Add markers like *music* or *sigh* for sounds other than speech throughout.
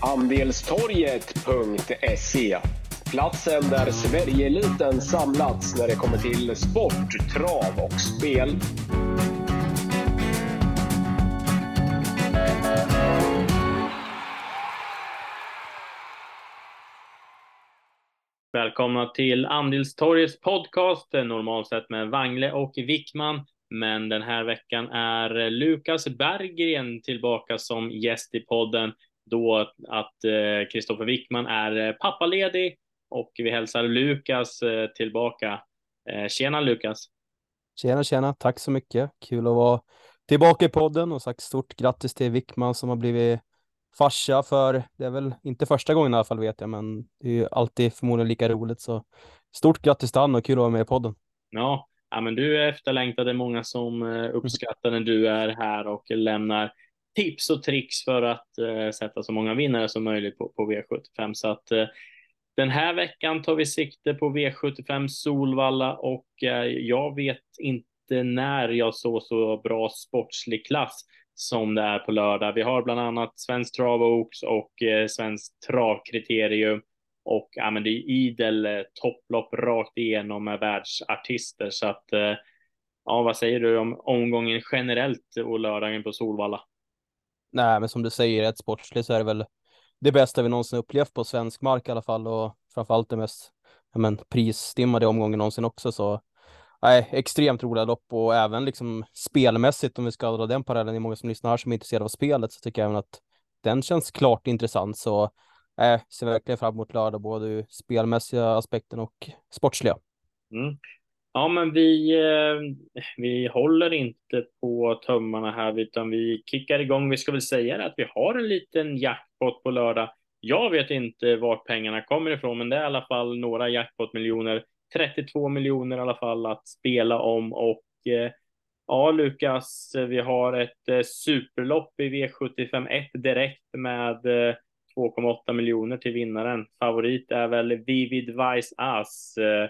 Andelstorget.se Platsen där Sverigeeliten samlats när det kommer till sport, trav och spel. Välkomna till Andelstorgets podcast, eh, normalt sett med Wangle och Wickman. Men den här veckan är Lukas Berggren tillbaka som gäst i podden då att Kristoffer eh, Wickman är pappaledig och vi hälsar Lukas eh, tillbaka. Eh, tjena Lukas! Tjena, tjena! Tack så mycket! Kul att vara tillbaka i podden och sagt stort grattis till Wickman som har blivit farsa för, det är väl inte första gången i alla fall vet jag, men det är ju alltid förmodligen lika roligt. Så stort grattis till han och kul att vara med i podden. Ja, ja men du är efterlängtad. Det är många som eh, uppskattar när du är här och lämnar tips och tricks för att eh, sätta så många vinnare som möjligt på, på V75. Så att eh, den här veckan tar vi sikte på V75 Solvalla och eh, jag vet inte när jag såg så bra sportslig klass som det är på lördag. Vi har bland annat Svensk Trav Oaks och eh, Svenskt Travkriterium och ja, men det är idel eh, topplopp rakt igenom med världsartister så att eh, ja, vad säger du om omgången generellt och lördagen på Solvalla? Nej, men som du säger, rätt sportsligt så är det väl det bästa vi någonsin upplevt på svensk mark i alla fall och framförallt det mest men, prisstimmade omgången någonsin också. Så nej, extremt roliga lopp och även liksom spelmässigt om vi ska dra den parallellen. Det är många som lyssnar här som är intresserade av spelet så tycker jag även att den känns klart intressant. Så jag ser verkligen fram emot lördag, både ur spelmässiga aspekten och sportsliga. Mm. Ja, men vi, eh, vi håller inte på tömmarna här, utan vi kickar igång. Vi ska väl säga att vi har en liten jackpot på lördag. Jag vet inte vart pengarna kommer ifrån, men det är i alla fall några jackpot-miljoner. 32 miljoner i alla fall att spela om och eh, ja, Lukas, vi har ett eh, superlopp i V75 1 direkt med 2,8 miljoner till vinnaren. Favorit är väl Vivid Vice As. Eh,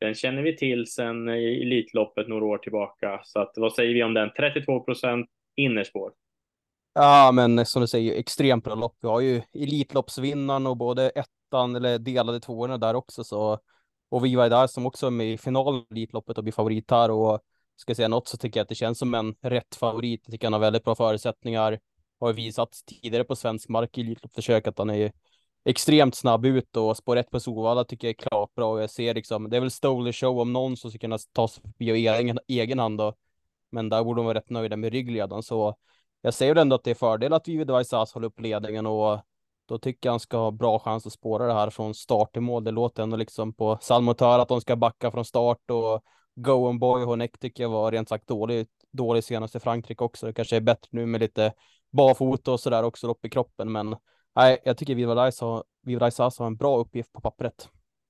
den känner vi till sedan Elitloppet några år tillbaka. Så att, vad säger vi om den? 32 procent innerspår. Ja, men som du säger, extremt bra lopp. Vi har ju Elitloppsvinnaren och både ettan eller delade tvåorna där också. Så, och vi var där som också är med i final i Elitloppet och blir favorit här. Och ska jag säga något så tycker jag att det känns som en rätt favorit. Jag tycker han har väldigt bra förutsättningar. Har visat tidigare på svensk mark i Elitloppsförsök att han är extremt snabb ut och spår ett på Solvalla tycker jag är klart bra och jag ser liksom, det är väl Stole Show om någon som ska kunna ta sig förbi och egen, egen hand då. Men där borde de vara rätt nöjda med ryggledaren så jag säger ändå att det är fördel att Vivid Vaisas håller upp ledningen och då tycker jag han ska ha bra chans att spåra det här från start till mål. Det låter ändå liksom på Salmotör att de ska backa från start och Go on Boy Honeck tycker jag var rent sagt dålig, dålig senast i Frankrike också. Det kanske är bättre nu med lite barfota och sådär också upp i kroppen, men nej, jag tycker Viva Dice har en bra uppgift på pappret.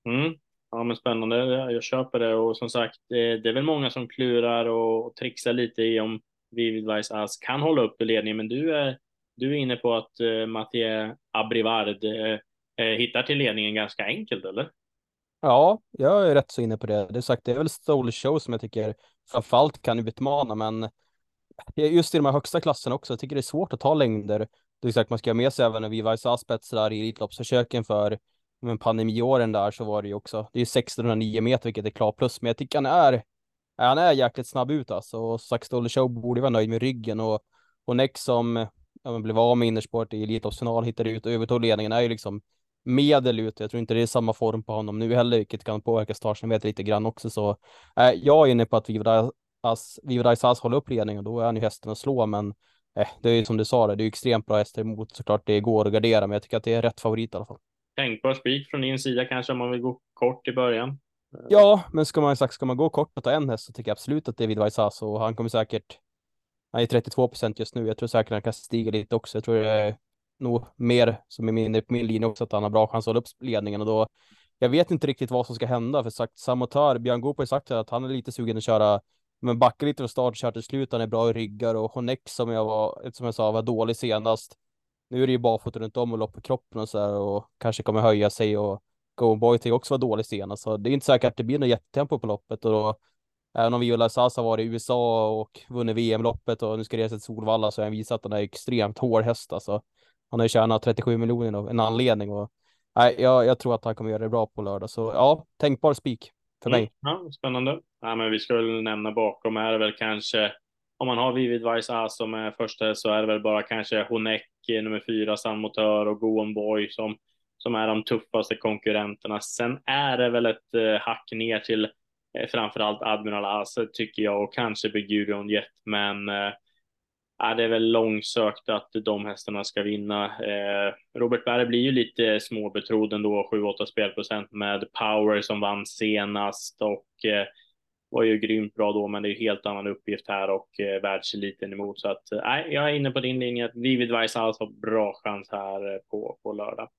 Mm. Ja, men spännande. Jag köper det och som sagt, det är väl många som klurar och trixar lite i om Vivid Vice As kan hålla upp i ledningen, men du är, du är inne på att uh, Mathieu Abrivard uh, hittar till ledningen ganska enkelt, eller? Ja, jag är rätt så inne på det. Det är sagt, det är väl Stole Show som jag tycker framförallt kan utmana, men just i de här högsta klasserna också. Jag tycker det är svårt att ta längder det är sagt, man ska ha med sig även när vi där i Elitloppsförsöken för men pandemiåren där så var det ju också, det är 1609 meter vilket är klart plus, men jag tycker han är, han är jäkligt snabb ut alltså. Och sagt Show borde vara nöjd med ryggen och, och Nex som ja, blev av med innersport i Elitloppsfinal, hittade ut och övertog ledningen är ju liksom medel ut. Jag tror inte det är samma form på honom nu heller, vilket kan påverka startsamheten lite grann också. Så äh, jag är inne på att Viva As håller upp ledningen, då är han ju hästen att slå, men eh, det är ju som du sa, det, det är extremt bra hästar emot såklart. Det går att gardera, men jag tycker att det är rätt favorit i alla fall. Tänkbar spik från din sida kanske om man vill gå kort i början. Ja, men ska man sagt, ska man gå kort och ta en häst så tycker jag absolut att David Vaisas och han kommer säkert. Han är 32 procent just nu. Jag tror säkert han kan stiga lite också. Jag tror det är nog mer som är min, på min linje också att han har bra chans att hålla upp ledningen och då. Jag vet inte riktigt vad som ska hända för sagt Samotör, Björn Goop har sagt att han är lite sugen att köra men backar lite från start, kör till slut, han är bra i ryggar och Honex som jag var, som jag sa, var dålig senast. Nu är det ju barfota runt om och lopp på kroppen och så här och kanske kommer höja sig och Go Boy till också var dålig senast, så det är inte säkert att det blir något jättetempo på loppet och då Även om Viola Sasa var i USA och vunnit VM-loppet och nu ska resa till Solvalla så har han visat att han är extremt hård häst alltså. Han har ju tjänat 37 miljoner av en anledning och nej, jag, jag tror att han kommer göra det bra på lördag. Så ja, tänkbar spik för mig. Mm, ja, spännande. Ja, men vi ska väl nämna bakom är det väl kanske om man har Vivid Vaisa som är första så är det väl bara kanske Honeck nummer fyra, San Motör och Goon Boy som, som är de tuffaste konkurrenterna. Sen är det väl ett eh, hack ner till eh, framförallt Admiral Ase tycker jag och kanske Begurion Jet, men eh, Ja, det är väl långsökt att de hästarna ska vinna. Eh, Robert Berg blir ju lite småbetrodd ändå, 7-8 spelprocent med Power som vann senast och eh, var ju grymt bra då, men det är ju helt annan uppgift här och eh, världseliten emot. Så att eh, nej, jag är inne på din linje att Vivid Vice har alltså bra chans här eh, på, på lördag.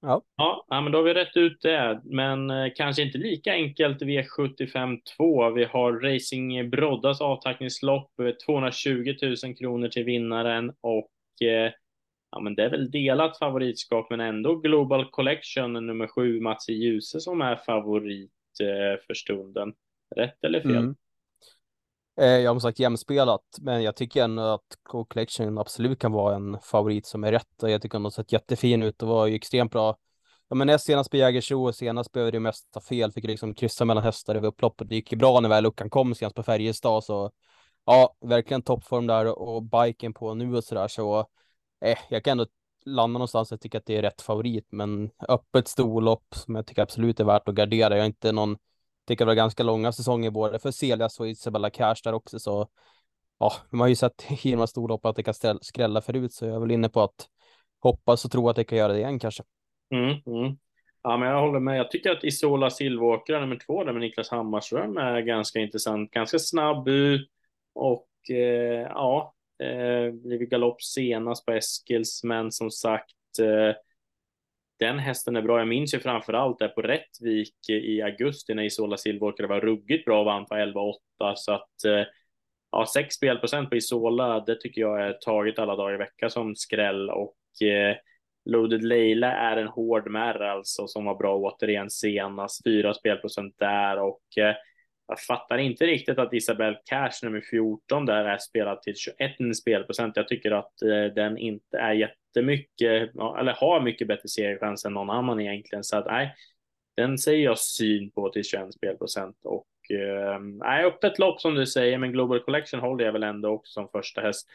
Ja. ja. men då har vi rätt ut det, men eh, kanske inte lika enkelt V75 2. Vi har Racing Broddas avtackningslopp, 220 000 kronor till vinnaren och eh, ja, men det är väl delat favoritskap, men ändå Global Collection nummer sju, Mats Ljuse som är favorit eh, för stunden. Rätt eller fel? Mm. Eh, jag har som sagt jämspelat, men jag tycker ändå att Co-Collection absolut kan vara en favorit som är rätt och jag tycker hon sett jättefin ut och var ju extremt bra. Ja, men näst senast på Jägersro och senast behövde det mesta fel, fick liksom kryssa mellan hästar över upploppet. Det gick ju bra när väl luckan kom senast på Färjestad, så ja, verkligen toppform där och biken på nu och så där så eh, jag kan ändå landa någonstans. Jag tycker att det är rätt favorit, men öppet storlopp som jag tycker absolut är värt att gardera. Jag är inte någon tycker det var ganska långa säsonger både för Celias och Isabella Cash där också, så ja, man har ju sett *laughs* i de här storlopp att det kan skrälla förut, så jag är väl inne på att hoppas och tro att det kan göra det igen kanske. Mm, mm. Ja, men jag håller med. Jag tycker att Isola Silvåkra nummer två där med Niklas Hammarström är ganska intressant. Ganska snabb ut och eh, ja, eh, blivit galopp senast på Eskils, men som sagt eh, den hästen är bra. Jag minns ju framför allt där på Rättvik i augusti när Isola Silvåkare var ruggigt bra och vann på 11-8 så att eh, ja, 6 spelprocent på Isola, det tycker jag är taget alla dagar i veckan som skräll. Och eh, Loaded Leila är en hård märr alltså som var bra återigen senast, 4 spelprocent där och eh, jag fattar inte riktigt att Isabel Cash nummer 14 där är spelad till 21 spelprocent. Jag tycker att eh, den inte är jättemycket, eller har mycket bättre seriechans än någon annan egentligen. Så att nej, den säger jag syn på till 21 spelprocent och eh, nej, öppet lopp som du säger, men Global Collection håller jag väl ändå också som första häst.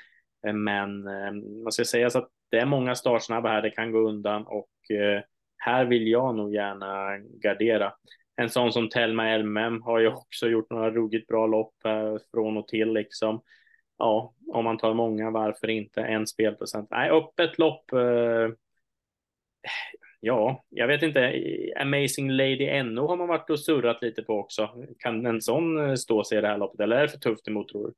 Eh, men eh, man ska säga så att det är många startsnabba här, det kan gå undan och eh, här vill jag nog gärna gardera en sån som Telma Elmem har ju också gjort några ruggigt bra lopp eh, från och till liksom. Ja, om man tar många, varför inte en spelprocent? Nej, öppet lopp. Eh, ja, jag vet inte. Amazing Lady NO har man varit och surrat lite på också. Kan en sån eh, stå sig i det här loppet eller är det för tufft emot tror du?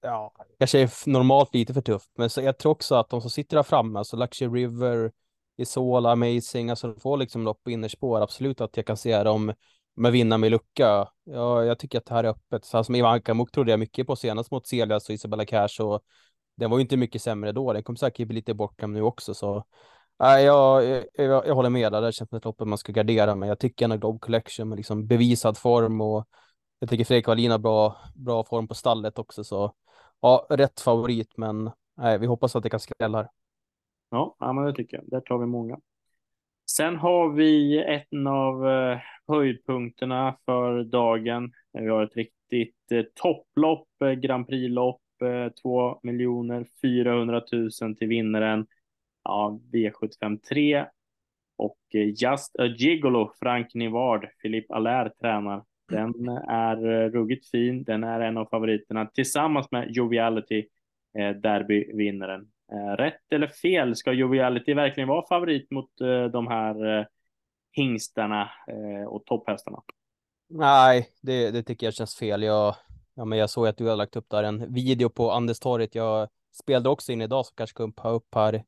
Ja, kanske är normalt lite för tufft, men så jag tror också att de som sitter där framme, alltså Luxury River, Isola, Amazing, alltså de får liksom lopp på innerspår, absolut att jag kan se dem med vinna med lucka. Ja, jag tycker att det här är öppet. Så som Ivanka Muk trodde jag mycket på senast mot Celias alltså och Isabella Cash och den var ju inte mycket sämre då. Den kommer säkert bli lite bortglömd nu också, så Nej, jag, jag, jag håller med där. Det känns som ett lopp man ska gardera, men jag tycker ändå Globe Collection med liksom bevisad form och jag tycker Fredrik Wallin har bra, bra form på stallet också, så ja, rätt favorit, men nej, vi hoppas att det kan skrälla här. Ja, ja men det tycker jag. Där tar vi många. Sen har vi en av eh, höjdpunkterna för dagen. Vi har ett riktigt eh, topplopp, eh, Grand Prix-lopp, 2 miljoner 400 000 till vinnaren. Ja, V75 3 och Just a Gigolo, Frank Nivard, Philippe Allaire tränar. Den är ruggigt fin. Den är en av favoriterna tillsammans med Joviality, derbyvinnaren. Eh, rätt eller fel? Ska Joviality verkligen vara favorit mot eh, de här eh, hingstarna och topphästarna? Nej, det, det tycker jag känns fel. Jag, ja, men jag såg att du har lagt upp där en video på Anderstorget. Jag spelade också in idag så kanske kom upp här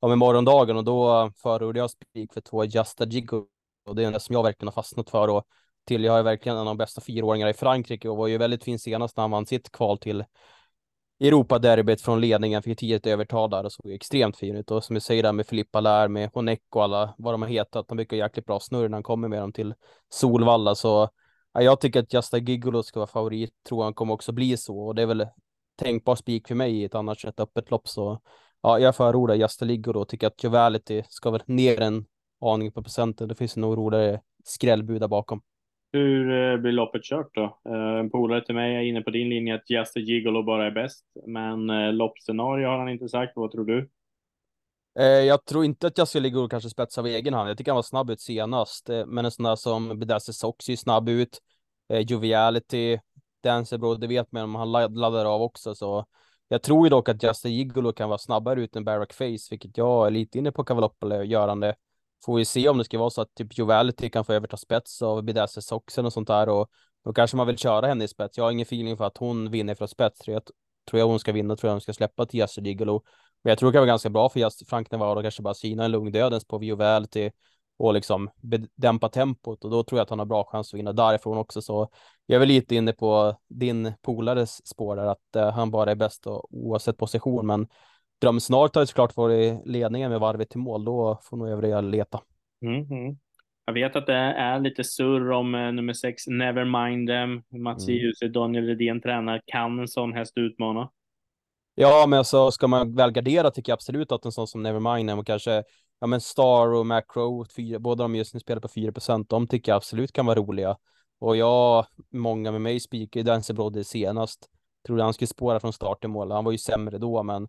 om morgondagen och då förordade jag spik för två Justa Jiggo och det är en som jag verkligen har fastnat för och till jag är verkligen en av de bästa fyraåringarna i Frankrike och var ju väldigt fin senast när han vann sitt kval till Europaderbyt från ledningen, fick tidigt övertal där och såg extremt fin ut. Och som jag säger där med Filippa Lär, med Honeck och alla vad de har hetat, de brukar jäkligt bra snurr när han kommer med dem till Solvalla. Så ja, jag tycker att Justa Gigolo ska vara favorit, tror han kommer också bli så. Och det är väl tänkbar spik för mig i ett annars rätt öppet lopp. Så ja, jag förordar Just Liggo då. Tycker att Jovality ska väl ner en aning på procenten. Det finns nog roligare skrällbud där bakom. Hur eh, blir loppet kört då? Eh, en polare till mig är inne på din linje att Just Gigolo bara är bäst, men eh, loppscenario har han inte sagt. Vad tror du? Jag tror inte att Just a Gigolo kanske spetsar av egen hand. Jag tycker han var snabb ut senast, men en sån där som Bedazzle Sox är snabb ut. Joviality, Dancerbro, det vet man om han laddar av också, så jag tror ju dock att Justin Gigolo kan vara snabbare ut än Barack Face, vilket jag är lite inne på kan vara görande. Får vi se om det ska vara så att typ Jovality kan få överta spets av Bedazzle Soxen och sånt där och då kanske man vill köra henne i spets. Jag har ingen feeling för att hon vinner från spets. Tror jag, tror jag hon ska vinna, tror jag hon ska släppa till Justin Gigolo. Men jag tror det kan vara ganska bra för just Frank Navarro kanske bara sina en lugn dödens på Jovality och liksom dämpa tempot och då tror jag att han har bra chans att vinna därifrån också. Så jag är väl lite inne på din polares spår där att uh, han bara är bäst och, oavsett position. Men drömsnart har ju såklart varit ledningen med varvet till mål. Då får nog övriga leta. Mm -hmm. Jag vet att det är lite surr om uh, nummer sex, Nevermind them. Mats mm. Daniel Redén tränar. Kan en sån häst utmana? Ja, men alltså ska man väl gardera tycker jag absolut att en sån som Nevermind them och kanske ja men Star och Macro, fyra, båda de just nu spelar på 4% de tycker jag absolut kan vara roliga. Och jag, många med mig spikar ju Dancer Brodde senast. Trodde han skulle spåra från start till mål. Han var ju sämre då, men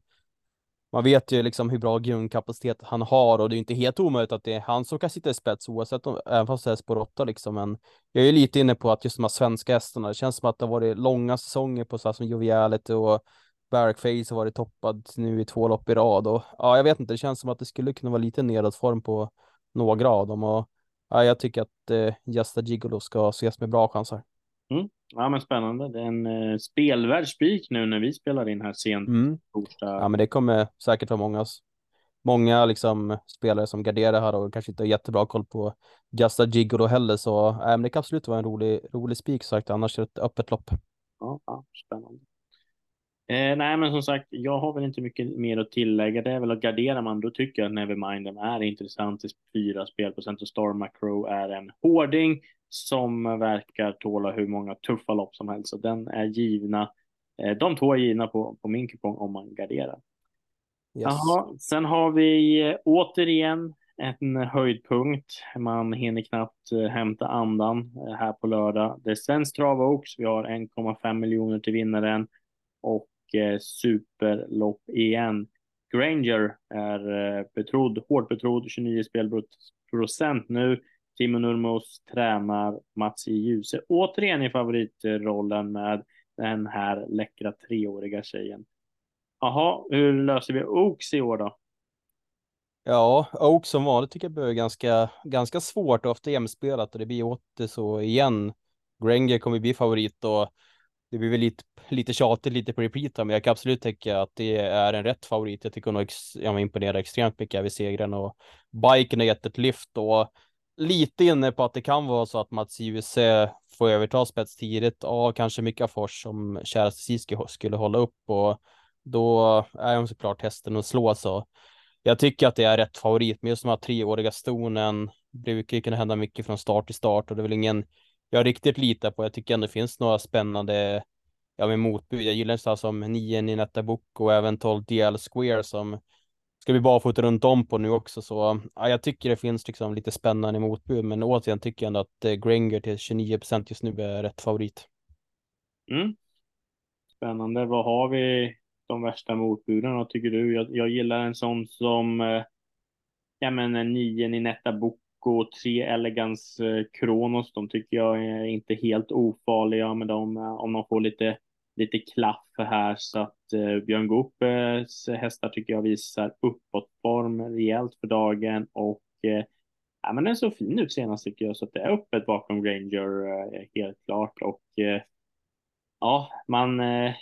man vet ju liksom hur bra grundkapacitet han har och det är inte helt omöjligt att det är han som kan sitta i spets oavsett om, även fast det är spår 8 liksom. Men jag är lite inne på att just de här svenska hästarna, det känns som att det har varit långa säsonger på så här som Joviality och Barrackface har varit toppad nu i två lopp i rad och ja, jag vet inte, det känns som att det skulle kunna vara lite nedåtform på några av dem och ja, jag tycker att eh, Justa Gigolo ska ses med bra chanser. Mm. Ja, men spännande. Det är en eh, spelvärd spik nu när vi spelar in här sent mm. torsdag. Ja, men det kommer säkert vara många, många liksom spelare som garderar här och kanske inte har jättebra koll på Justa Gigolo heller, så äh, men det kan absolut vara en rolig, rolig spik sagt. Annars är det ett öppet lopp. Ja, ja spännande. Eh, nej, men som sagt, jag har väl inte mycket mer att tillägga. Det är väl att garderar man, då tycker jag att Nevermind är intressant till fyra spelprocent och Star Macro är en hårding som verkar tåla hur många tuffa lopp som helst. Så den är givna. Eh, de två är givna på, på min kupong om man garderar. Yes. Jaha, sen har vi eh, återigen en höjdpunkt. Man hinner knappt eh, hämta andan eh, här på lördag. Det är Svensk Trav. Vi har 1,5 miljoner till vinnaren och Eh, superlopp igen. Granger är eh, betrodd, hårt betrodd, 29 spelprocent nu. Timo Nurmos tränar Mats i Ljuse återigen i favoritrollen med den här läckra treåriga tjejen. Jaha, hur löser vi Oaks i år då? Ja, Oaks som vanligt tycker jag blir ganska, ganska svårt och ofta jämspelat och det blir åter så igen. Granger kommer bli favorit och det blir väl lite, lite tjatigt, lite på repeat, men jag kan absolut tänka att det är en rätt favorit. Jag tycker hon ex, jag imponerar extremt mycket vid segern och biken har gett ett lyft och lite inne på att det kan vara så att Mats JVC får överta spets tidigt. av kanske Mika Fors som käraste skulle hålla upp och då är hon såklart hästen att slå så. Jag tycker att det är rätt favorit, men just de här treåriga stonen brukar ju kunna hända mycket från start till start och det är väl ingen jag riktigt litar på. Jag tycker ändå det finns några spännande ja, med motbud. Jag gillar sådana som 9 Ninetta Book och även 12 DL Square som ska bli barfota runt om på nu också. Så ja, jag tycker det finns liksom lite spännande motbud, men återigen tycker jag ändå att eh, Granger till 29 procent just nu är rätt favorit. Mm. Spännande. Vad har vi de värsta motbuden då, tycker du? Jag, jag gillar en sån som eh, ja, men 9 Ninetta Book och tre Elegance eh, Kronos. De tycker jag är inte helt ofarliga, men de, eh, om de får lite, lite klaff här så att eh, Björn Goopes hästar tycker jag visar uppåtform rejält för dagen och eh, ja, men den så fin ut senast tycker jag så att det är öppet bakom Granger eh, helt klart och eh, ja, man eh,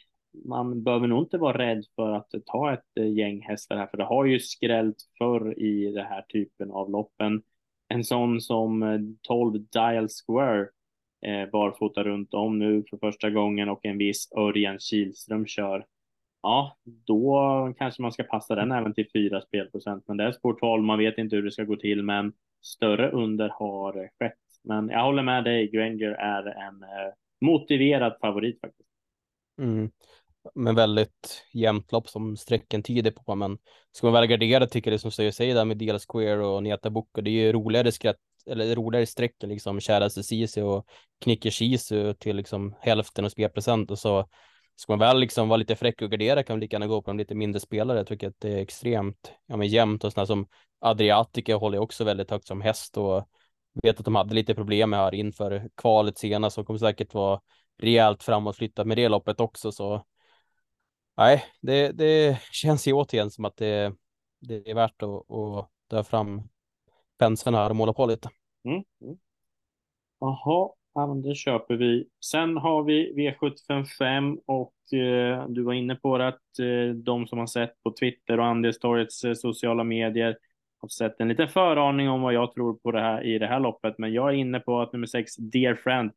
man behöver nog inte vara rädd för att ta ett gäng hästar här, för det har ju skrällt förr i den här typen av loppen en sån som eh, 12 Dial Square eh, barfota runt om nu för första gången och en viss Örjan Kihlström kör. Ja, då kanske man ska passa den även till fyra spelprocent. Men det är spår 12, man vet inte hur det ska gå till, men större under har skett. Men jag håller med dig, Granger är en eh, motiverad favorit faktiskt. Mm men väldigt jämnt lopp som sträcken tyder på. Men ska man väl gardera tycker jag det som Stöje säger där med Deal Square och Neta Boko, det är ju roligare skratt eller roligare sträckor liksom Käraste Sisu och Knicker Sisu till liksom hälften och spelprocent och så ska man väl liksom vara lite fräck och gardera kan man lika gärna gå på de lite mindre spelare. Jag tycker att det är extremt ja, men jämnt och sådana som Adriatica håller jag också väldigt högt som häst och vet att de hade lite problem med här inför kvalet senast och kommer säkert vara rejält framåtflyttat med det loppet också. Så nej, det, det känns ju återigen som att det, det är värt att, att dra fram penseln här och måla på lite. Mm. mm. Jaha, ja, men det köper vi. Sen har vi V755 och eh, du var inne på det att eh, de som har sett på Twitter och Andelstorgets eh, sociala medier har sett en liten föraning om vad jag tror på det här i det här loppet. Men jag är inne på att nummer sex, Dear Friend,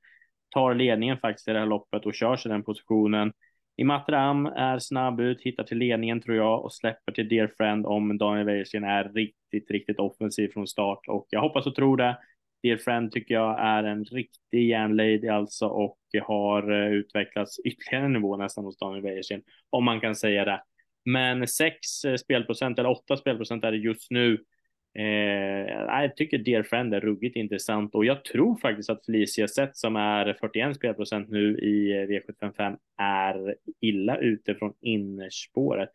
tar ledningen faktiskt i det här loppet och kör sig den positionen. Imatram är snabb ut, hittar till ledningen tror jag och släpper till Dear Friend om Daniel Wäjersten är riktigt, riktigt offensiv från start och jag hoppas och tror det. Dear Friend tycker jag är en riktig järnlady alltså och har eh, utvecklats ytterligare en nivå nästan hos Daniel Wäjersten om man kan säga det. Men sex eh, spelprocent eller åtta spelprocent är det just nu Eh, jag tycker Dear Friend är ruggigt intressant och jag tror faktiskt att Felicia Sett som är 41 spelprocent nu i eh, V755 är illa ute från innerspåret.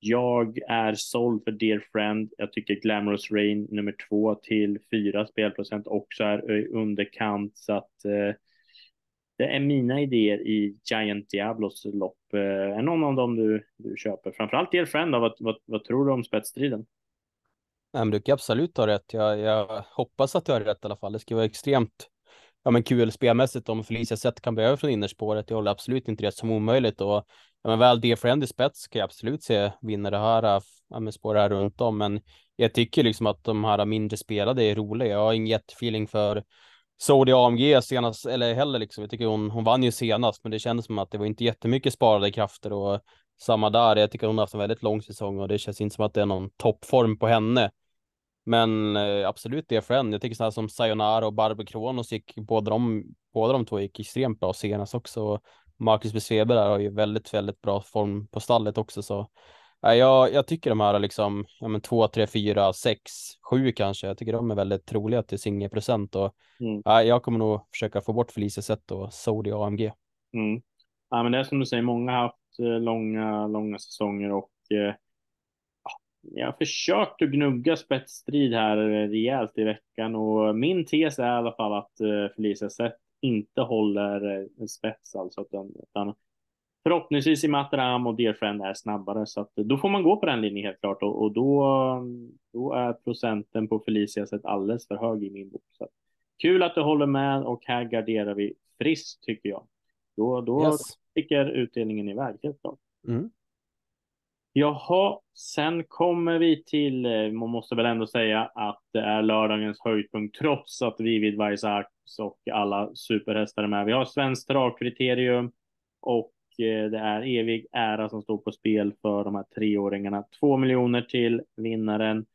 Jag är såld för Dear Friend. Jag tycker Glamorous Rain nummer två till fyra spelprocent också är underkant så att eh, det är mina idéer i Giant Diablos lopp. Eh, är någon av dem du, du köper? Framförallt Dear Friend, då, vad, vad, vad tror du om spetsstriden? Nej, men du kan absolut ha rätt. Jag, jag hoppas att du har rätt i alla fall. Det skulle vara extremt ja, men kul spelmässigt om Felicia Zet kan bli över från innerspåret. Jag håller absolut inte det som omöjligt och ja, men väl det Friend i spets kan jag absolut se vinna det här ja, med spår här runt om. Men jag tycker liksom att de här mindre spelade är roliga. Jag har ingen jättefeeling för Saudi AMG senast, eller heller liksom. Jag tycker hon, hon vann ju senast, men det kändes som att det var inte jättemycket sparade krafter och samma där. Jag tycker hon har haft en väldigt lång säsong och det känns inte som att det är någon toppform på henne. Men eh, absolut det för en. Jag tycker sådana som Sayonara och Barbro Kronos gick, båda de, båda de två gick extremt bra senast också. Marcus Besweber där har ju väldigt, väldigt bra form på stallet också så. Eh, jag, jag tycker de här liksom, ja men två, tre, fyra, sex, sju kanske. Jag tycker de är väldigt troliga till singelprocent och mm. eh, jag kommer nog försöka få bort Felicia Zet och Saudi AMG. Mm. Ja, men det är som du säger, många har haft Eh, långa, långa säsonger och eh, jag har försökt att gnugga spetsstrid här eh, rejält i veckan och min tes är i alla fall att eh, Felicia Sett inte håller eh, spets alltså. Utan, utan förhoppningsvis i Matram och Dear Friend är snabbare så att eh, då får man gå på den linjen helt klart och, och då, då är procenten på Felicia Sett alldeles för hög i min bok. Så kul att du håller med och här garderar vi friskt tycker jag. Då, då yes sticker utdelningen iväg helt klart. Mm. Jaha, sen kommer vi till, eh, man måste väl ändå säga att det är lördagens höjdpunkt trots att vi vid Vaisax och alla superhästar är med. Vi har svenskt travkriterium och eh, det är evig ära som står på spel för de här treåringarna. Två miljoner till vinnaren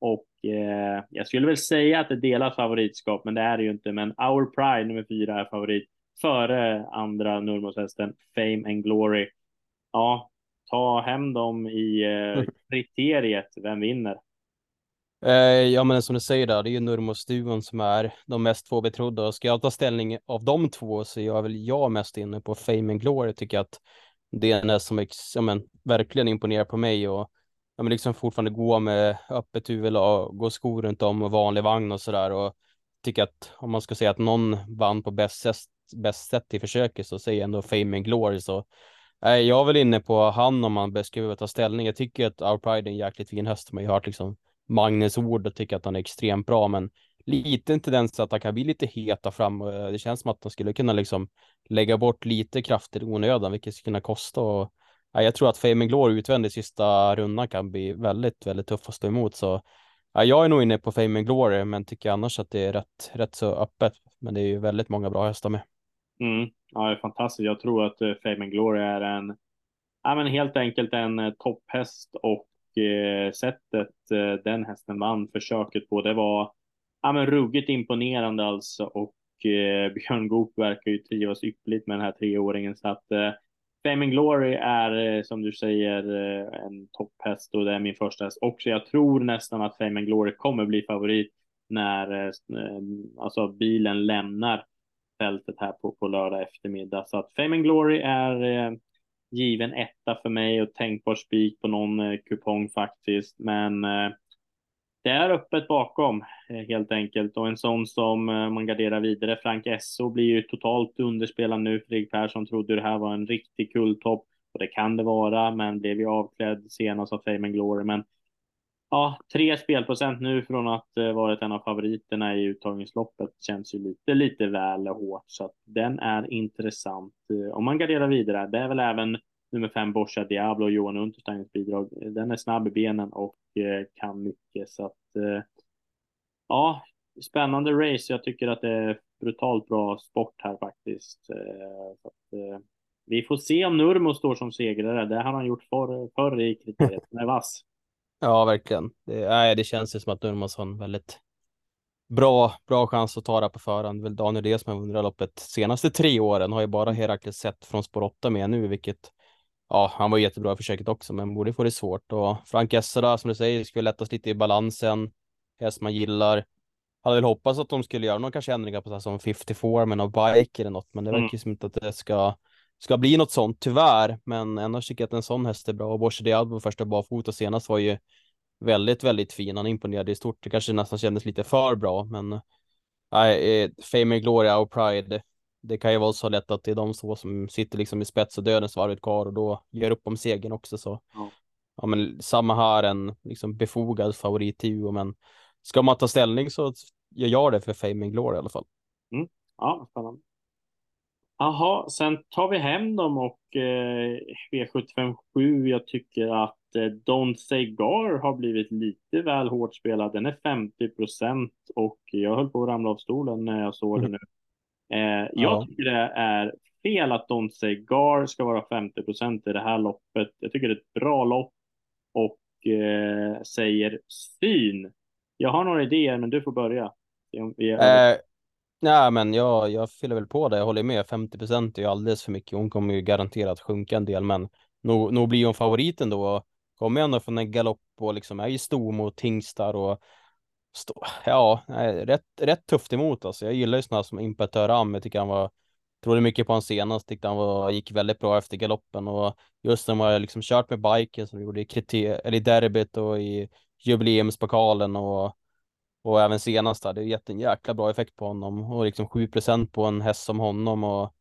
och eh, jag skulle väl säga att det delar favoritskap, men det är det ju inte. Men Our Pride nummer fyra är favorit före andra Nurmos-hästen Fame and Glory. Ja, ta hem dem i eh, kriteriet, vem vinner? Eh, ja, men som du säger där, det är ju Nurmos-duon som är de mest två betrodda. Ska jag ta ställning av de två så är jag väl jag mest inne på Fame and Glory. Tycker att det är en som ja, men, verkligen imponerar på mig och ja, men liksom fortfarande gå med öppet huvud och gå skor runt om och vanlig vagn och sådär. Och tycker att om man ska säga att någon vann på bäst sätt, bäst sätt i försöket så säger jag ändå Fame and Glory. Så jag är väl inne på han om man skulle ta ställning. Jag tycker att Our Pride är en jäkligt fin höst. Man har ju hört liksom Magnus ord och tycker att han är extremt bra, men liten tendens att han kan bli lite heta fram. Och eh, det känns som att de skulle kunna liksom lägga bort lite krafter i onödan, vilket skulle kunna kosta. Och, ja, jag tror att Fame Glory utvändigt sista rundan kan bli väldigt, väldigt tuff att stå emot. Så ja, jag är nog inne på Fame Glory, men tycker annars att det är rätt, rätt så öppet. Men det är ju väldigt många bra hästar med. Mm. Ja, det är fantastiskt. Jag tror att eh, Fame and Glory är en, ja, men helt enkelt en eh, topphäst och eh, sättet den hästen vann försöket på, det var ja, men ruggigt imponerande alltså och *laughs* Björn Goop verkar ju trivas ypperligt med den här treåringen så att Fame and Glory är som du säger en topphäst och det är min första häst också. Jag tror nästan att Fame and Glory kommer bli favorit när alltså bilen lämnar fältet här på, på lördag eftermiddag. Så att Fame and Glory är eh, given etta för mig och tänkbar spik på någon eh, kupong faktiskt. Men eh, det är öppet bakom helt enkelt och en sån som man garderar vidare. Frank Esso blir ju totalt underspelad nu. Fredrik Persson trodde det här var en riktig kulltopp och det kan det vara, men blev ju avklädd senast av Fame and Glory. Men ja, tre spelprocent nu från att eh, varit en av favoriterna i uttagningsloppet känns ju lite, lite väl hårt så att den är intressant eh, om man garderar vidare. Det är väl även nummer fem Borsa Diablo och Johan Untersteins bidrag. Den är snabb i benen och eh, kan mycket så att ja, spännande race. Jag tycker att det är brutalt bra sport här faktiskt. Så att, vi får se om Nurmo står som segrare. Det har han gjort förr, förr i kriteriet. Han är vass. Ja, verkligen. Det, nej, det känns ju som att Nurmos har en väldigt bra, bra chans att ta det på förhand. Väl Daniel Des som har vunnit loppet senaste tre åren har ju bara Herakles sett från spår 8 med nu, vilket ja, han var jättebra i försöket också, men borde få det svårt. Och Frank Essera, som du säger, skulle lättas lite i balansen. Häst man gillar. Hade väl hoppats att de skulle göra några kanske ändringar på som 54 med någon bike eller något, men det mm. verkar som inte att det ska, ska bli något sånt, tyvärr. Men annars tycker jag att en sån häst är bra. Och Borse Diabo första barfota senast var ju väldigt, väldigt fin. Han imponerade i stort. Det kanske nästan kändes lite för bra, men nej, eh, Fame Gloria och Pride det kan ju vara så lätt att det är de två som sitter liksom i spets och dödens varvet kvar och då ger upp om segern också så. Ja. ja men samma här en liksom befogad favorit till Uo men ska man ta ställning så gör jag det för Fame and Glory i alla fall. Mm. Ja, spännande. Jaha, sen tar vi hem dem och eh, V757. Jag tycker att eh, Don't Say Gar har blivit lite väl hårt spelad. Den är 50 procent och jag höll på att ramla av stolen när jag såg mm. det nu. Eh, jag ja. tycker det är fel att Don't Say Gar ska vara 50 procent i det här loppet. Jag tycker det är ett bra lopp och eh, säger syn. Jag har några idéer, men du får börja. Eh, nej, men jag, jag fyller väl på det. Jag håller med. 50 procent är ju alldeles för mycket. Hon kommer ju garanterat sjunka en del, men nog, nog blir hon favoriten då. Kommer ändå från en galopp och liksom är ju stor mot tingstar och Stå, ja, rätt, rätt tufft emot alltså. Jag gillar ju sådana som Impetör Am. Jag tycker han var, trodde mycket på honom senast, tyckte han var, gick väldigt bra efter galoppen och just när man liksom kört med biken som vi gjorde i, kriter, eller i derbyt och i jubileumspokalen och, och även senast hade Det gett en jäkla bra effekt på honom och liksom 7% på en häst som honom och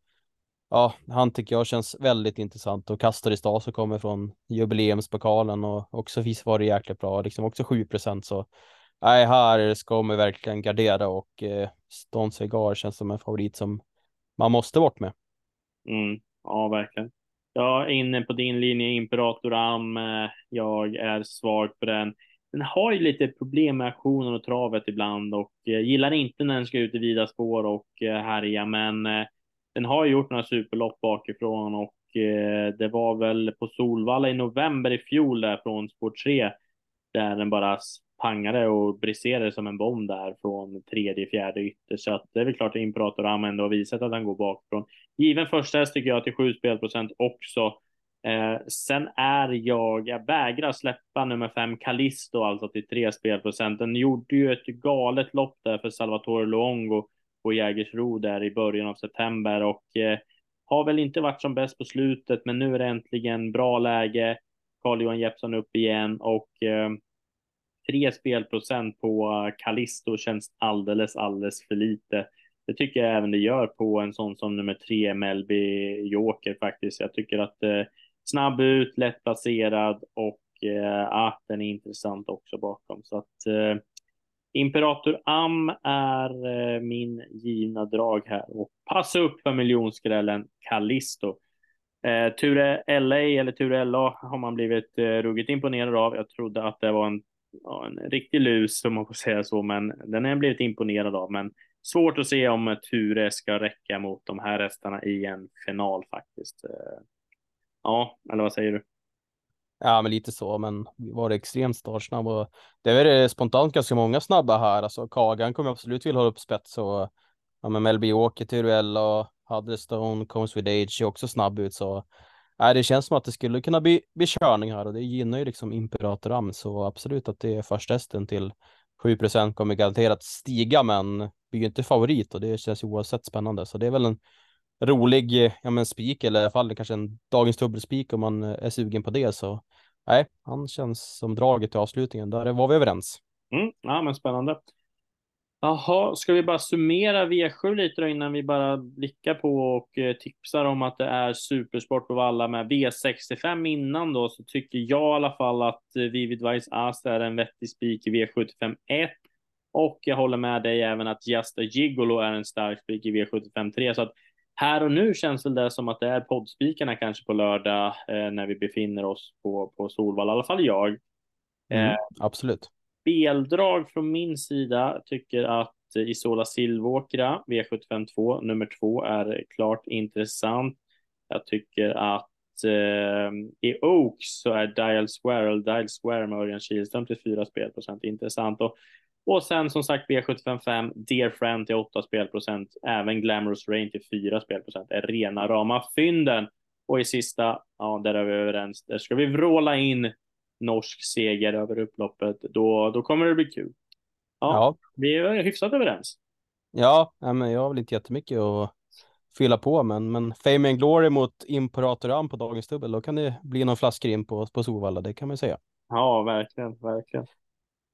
ja, han tycker jag känns väldigt intressant och kastar i stad som kommer från jubileumspokalen och också visst var det jäkligt bra, liksom också 7% så nej, här ska man verkligen gardera och eh, Stone Cigar känns som en favorit som man måste bort med. Mm, ja, verkligen. Jag är inne på din linje Imperator Am. Eh, jag är svag på den. Den har ju lite problem med aktionen och travet ibland och eh, gillar inte när den ska ut i vida spår och eh, härja, men eh, den har gjort några superlopp bakifrån och eh, det var väl på Solvalla i november i fjol där från spår 3 där den bara pangade och briserade som en bomb där från tredje, fjärde ytter. Så att det är väl klart att Imperator Am ändå har visat att han går bakifrån. Given första häst tycker jag till sju spelprocent också. Eh, sen är jag, jag vägrar släppa nummer fem Callisto alltså till tre spelprocent. Den gjorde ju ett galet lopp där för Salvatore Luongo på Jägersro där i början av september och eh, har väl inte varit som bäst på slutet, men nu är det äntligen bra läge. Carl-Johan Jeppsson upp igen och eh, tre spelprocent på Callisto känns alldeles, alldeles för lite. Det tycker jag även det gör på en sån som nummer tre, Melby Joker faktiskt. Jag tycker att eh, snabb ut, lätt placerad och eh, att den är intressant också bakom. Så att eh, Imperator Am är eh, min givna drag här och passa upp för miljonskrällen Callisto. Eh, Ture LA eller Ture LA har man blivit eh, ruggigt imponerad av. Jag trodde att det var en ja, en riktig lus om man får säga så, men den har jag blivit imponerad av. Men svårt att se om Ture ska räcka mot de här hästarna i en final faktiskt. Eh, Ja, eller vad säger du? Ja, men lite så, men var det extremt startsnabb och det är eh, spontant ganska många snabba här. Alltså Kagan kommer absolut vilja hålla upp spets och ja, men Melby Åker, Turuella och Huddlestone, Comes with Age är också snabb ut så Nej, det känns som att det skulle kunna bli, bli körning här och det gynnar ju liksom Imperator Am så absolut att det är första hästen till 7 kommer garanterat stiga men blir ju inte favorit och det känns ju oavsett spännande så det är väl en rolig eh, ja, men spik eller i alla fall kanske en dagens dubbelspik om man eh, är sugen på det så nej, han känns som draget i avslutningen. Där var vi överens. Mm, ja, men spännande. Jaha, ska vi bara summera V7 lite då innan vi bara blickar på och eh, tipsar om att det är supersport på Valla med V65 innan då så tycker jag i alla fall att eh, Vivid Vice Ast är en vettig spik i V75 1 och jag håller med dig även att Just a Gigolo är en stark spik i V75 3 så att här och nu känns väl det som att det är poddspikarna kanske på lördag eh, när vi befinner oss på, på Solvalla, i alla fall jag. Mm, eh, absolut speldrag från min sida tycker att Isola Silvåkra V752 nummer två är klart intressant. Jag tycker att eh, i Oaks så är Dial Square eller Dial Square med Örjan Kihlström till 4 spelprocent intressant och och sen som sagt V755 Dear Friend till 8 spelprocent. Även Glamorous Rain till 4 spelprocent är rena rama fynden. Och i sista, ja, där är vi överens. Där ska vi vråla in norsk seger över upploppet, då, då kommer det bli kul. Ja, ja. vi är hyfsat överens. Ja, men jag har väl inte jättemycket att fylla på, men, men Fame and Glory mot Imperator på dagens dubbel, då kan det bli någon flaskor in på, på Solvalla, det kan man säga. Ja, verkligen, verkligen.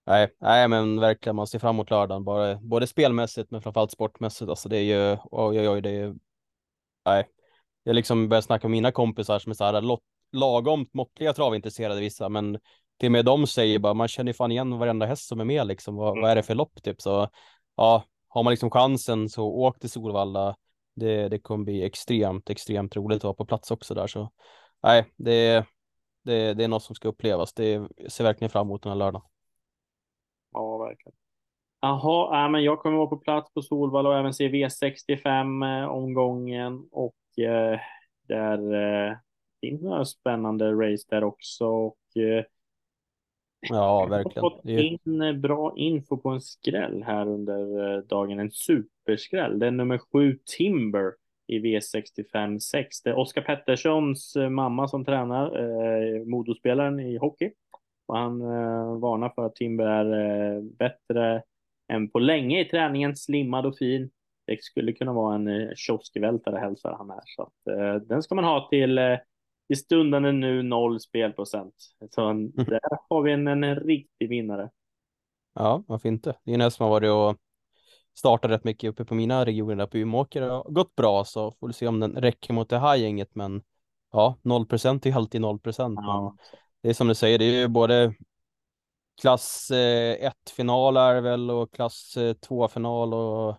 Nej, nej, men verkligen, man ser fram emot lördagen, bara, både spelmässigt men framförallt sportmässigt. Alltså det är ju, oj, oj, oj, det är nej. Jag liksom börjar snacka med mina kompisar som är så här, lagom måttliga travintresserade vissa, men till och med de säger bara man känner fan igen varenda häst som är med liksom. Vad, mm. vad är det för lopp typ? Så ja, har man liksom chansen så åk till Solvalla. Det, det kommer bli extremt, extremt roligt att vara på plats också där. Så nej, det, det, det är något som ska upplevas. Det ser verkligen fram emot den här lördagen. Ja, verkligen. Jaha, äh, men jag kommer vara på plats på Solvalla och även se V65 eh, omgången och eh, där eh, finns några spännande race där också. Och, eh, ja, verkligen. Jag har fått in eh, bra info på en skräll här under eh, dagen. En superskräll. Det är nummer sju Timber i V65 6. Det är Oskar Petterssons mamma som tränar, eh, modospelaren i hockey. Och han eh, varnar för att Timber är eh, bättre än på länge i träningen, slimmad och fin. Det skulle kunna vara en eh, kioskvältare hälsar han här. Så att, eh, den ska man ha till eh, i stundande nu noll spelprocent. Så mm. där har vi en, en riktig vinnare. Ja, varför inte? Det är en häst som har varit och startat rätt mycket uppe på mina regioner där på Umeåker. Det har gått bra så får vi se om den räcker mot det här gänget. Men ja, 0 procent är alltid 0 procent. Ja. Det är som du säger, det är ju både klass 1 eh, är väl och klass 2 eh, och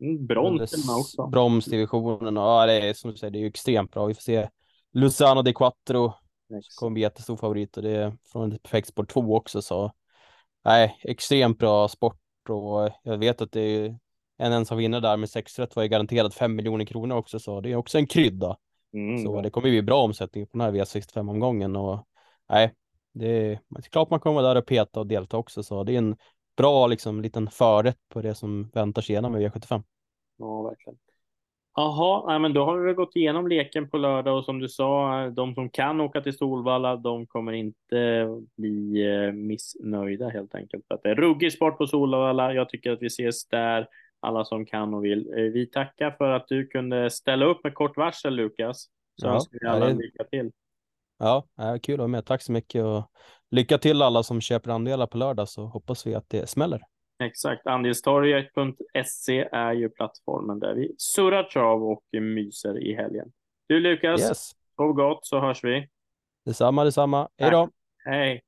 mm, brons också. Bromsdivisionen. Ja, det är som du säger, det är ju extremt bra. Vi får se Luzano de Quattro kommer bli jättestor favorit och det är från Perfect Sport 2 också så nej, extremt bra sport och jag vet att det är en ensam vinnare där med 6 rätt var ju garanterat 5 miljoner kronor också så det är också en krydda. Mm. Så det kommer bli bra omsättning på den här V65 omgången och nej, det är, det är klart man kommer vara där och peta och delta också så det är en bra liksom liten förrätt på det som väntar sig med V75. Ja, verkligen. Jaha, nej, men då har vi gått igenom leken på lördag och som du sa, de som kan åka till Solvalla, de kommer inte bli eh, missnöjda helt enkelt. För att det är ruggig sport på Solvalla. Jag tycker att vi ses där, alla som kan och vill. Eh, vi tackar för att du kunde ställa upp med kort varsel, Lukas. Så ja, önskar vi alla det... lycka till. Ja, kul att vara med. Tack så mycket och lycka till alla som köper andelar på lördag så hoppas vi att det smäller. Exakt, andelstorget.se är ju plattformen där vi surrar trav och myser i helgen. Du Lukas, yes. sov gott så hörs vi. Detsamma, detsamma. Hej då. Hej.